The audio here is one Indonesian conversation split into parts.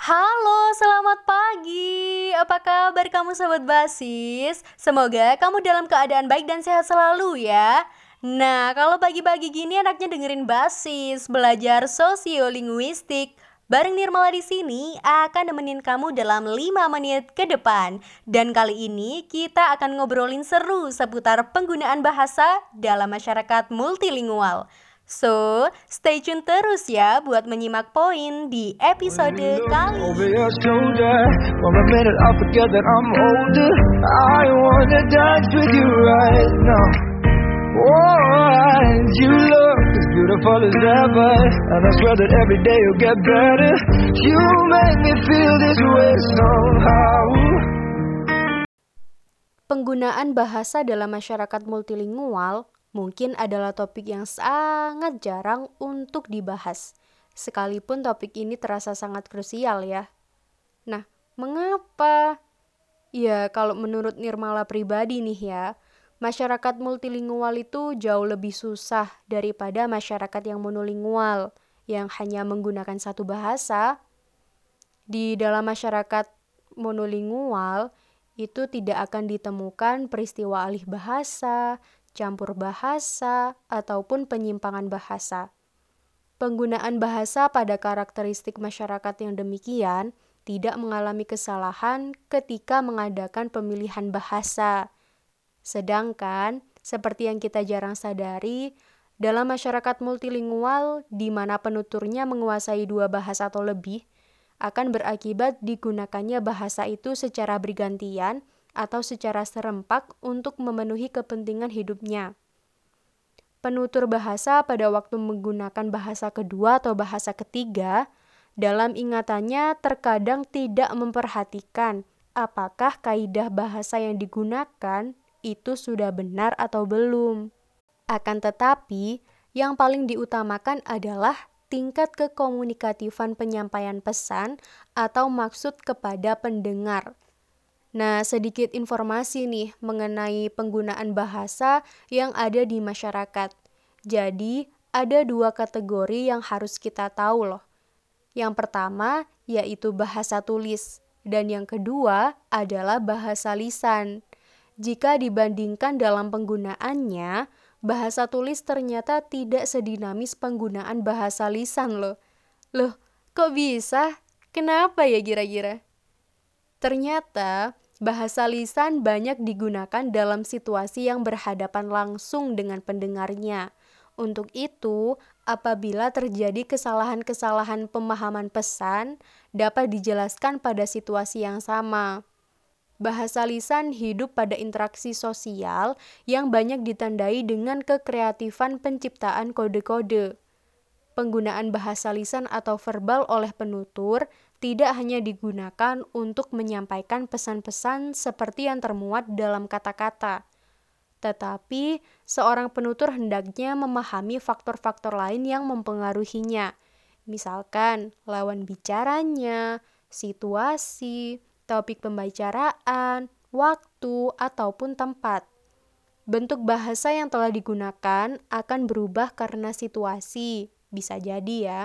Halo, selamat pagi. Apa kabar kamu sobat basis? Semoga kamu dalam keadaan baik dan sehat selalu ya. Nah, kalau pagi-pagi gini anaknya dengerin basis, belajar sosiolinguistik, Bareng Nirmala di sini akan nemenin kamu dalam 5 menit ke depan. Dan kali ini kita akan ngobrolin seru seputar penggunaan bahasa dalam masyarakat multilingual. So, stay tune terus ya buat menyimak poin di episode kali Over your shoulder. For a minute, I forget that I'm older. I wanna dance with you right beautiful as ever. And I swear that every day you'll get better. You make me feel this way somehow. Penggunaan bahasa dalam masyarakat multilingual mungkin adalah topik yang sangat jarang untuk dibahas. Sekalipun topik ini terasa sangat krusial ya. Nah, mengapa? Ya, kalau menurut Nirmala pribadi nih ya, masyarakat multilingual itu jauh lebih susah daripada masyarakat yang monolingual yang hanya menggunakan satu bahasa. Di dalam masyarakat monolingual, itu tidak akan ditemukan peristiwa alih bahasa, campur bahasa, ataupun penyimpangan bahasa. Penggunaan bahasa pada karakteristik masyarakat yang demikian tidak mengalami kesalahan ketika mengadakan pemilihan bahasa. Sedangkan, seperti yang kita jarang sadari, dalam masyarakat multilingual di mana penuturnya menguasai dua bahasa atau lebih, akan berakibat digunakannya bahasa itu secara bergantian atau secara serempak untuk memenuhi kepentingan hidupnya. Penutur bahasa pada waktu menggunakan bahasa kedua atau bahasa ketiga, dalam ingatannya terkadang tidak memperhatikan apakah kaidah bahasa yang digunakan itu sudah benar atau belum. Akan tetapi, yang paling diutamakan adalah tingkat kekomunikatifan penyampaian pesan atau maksud kepada pendengar. Nah, sedikit informasi nih mengenai penggunaan bahasa yang ada di masyarakat. Jadi, ada dua kategori yang harus kita tahu loh. Yang pertama yaitu bahasa tulis dan yang kedua adalah bahasa lisan. Jika dibandingkan dalam penggunaannya, bahasa tulis ternyata tidak sedinamis penggunaan bahasa lisan loh. Loh, kok bisa? Kenapa ya kira-kira? Ternyata bahasa lisan banyak digunakan dalam situasi yang berhadapan langsung dengan pendengarnya. Untuk itu, apabila terjadi kesalahan-kesalahan pemahaman pesan, dapat dijelaskan pada situasi yang sama. Bahasa lisan hidup pada interaksi sosial yang banyak ditandai dengan kekreatifan penciptaan kode-kode. Penggunaan bahasa lisan atau verbal oleh penutur tidak hanya digunakan untuk menyampaikan pesan-pesan seperti yang termuat dalam kata-kata, tetapi seorang penutur hendaknya memahami faktor-faktor lain yang mempengaruhinya, misalkan lawan bicaranya, situasi, topik pembicaraan, waktu, ataupun tempat. Bentuk bahasa yang telah digunakan akan berubah karena situasi, bisa jadi ya.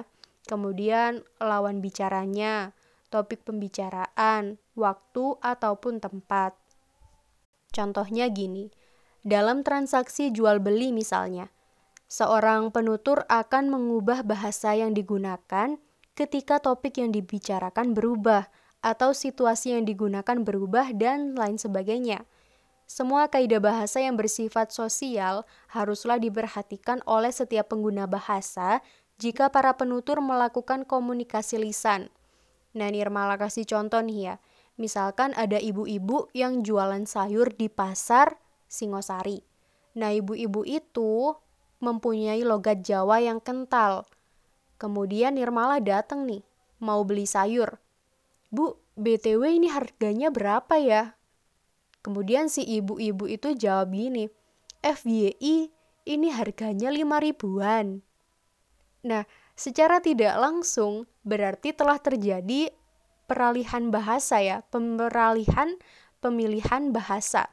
Kemudian lawan bicaranya, topik pembicaraan, waktu, ataupun tempat. Contohnya gini, dalam transaksi jual beli misalnya, seorang penutur akan mengubah bahasa yang digunakan ketika topik yang dibicarakan berubah atau situasi yang digunakan berubah dan lain sebagainya. Semua kaidah bahasa yang bersifat sosial haruslah diperhatikan oleh setiap pengguna bahasa jika para penutur melakukan komunikasi lisan. Nah, Nirmala kasih contoh nih ya. Misalkan ada ibu-ibu yang jualan sayur di pasar Singosari. Nah, ibu-ibu itu mempunyai logat Jawa yang kental. Kemudian Nirmala datang nih, mau beli sayur. Bu, BTW ini harganya berapa ya? Kemudian si ibu-ibu itu jawab gini, FYI ini harganya 5 ribuan. Nah, secara tidak langsung berarti telah terjadi peralihan bahasa ya, peralihan pemilihan bahasa.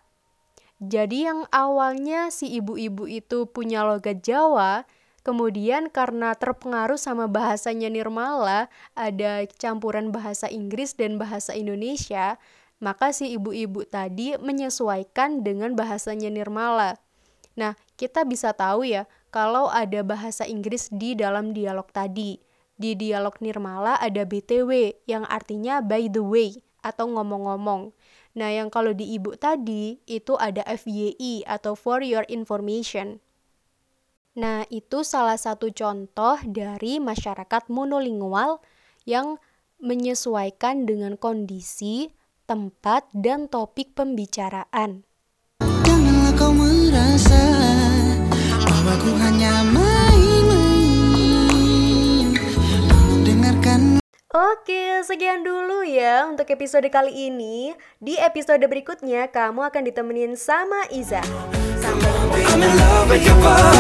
Jadi yang awalnya si ibu-ibu itu punya logat Jawa, kemudian karena terpengaruh sama bahasanya Nirmala, ada campuran bahasa Inggris dan bahasa Indonesia, maka si ibu-ibu tadi menyesuaikan dengan bahasanya Nirmala. Nah, kita bisa tahu ya, kalau ada bahasa Inggris di dalam dialog tadi. Di dialog Nirmala ada BTW, yang artinya by the way, atau ngomong-ngomong. Nah, yang kalau di ibu tadi, itu ada FYI, atau for your information. Nah, itu salah satu contoh dari masyarakat monolingual yang menyesuaikan dengan kondisi, tempat, dan topik pembicaraan. Janganlah kau merasa bahwa ku hanya main-main dengarkan Oke, sekian dulu ya untuk episode kali ini. Di episode berikutnya, kamu akan ditemenin sama Iza. Sampai jumpa.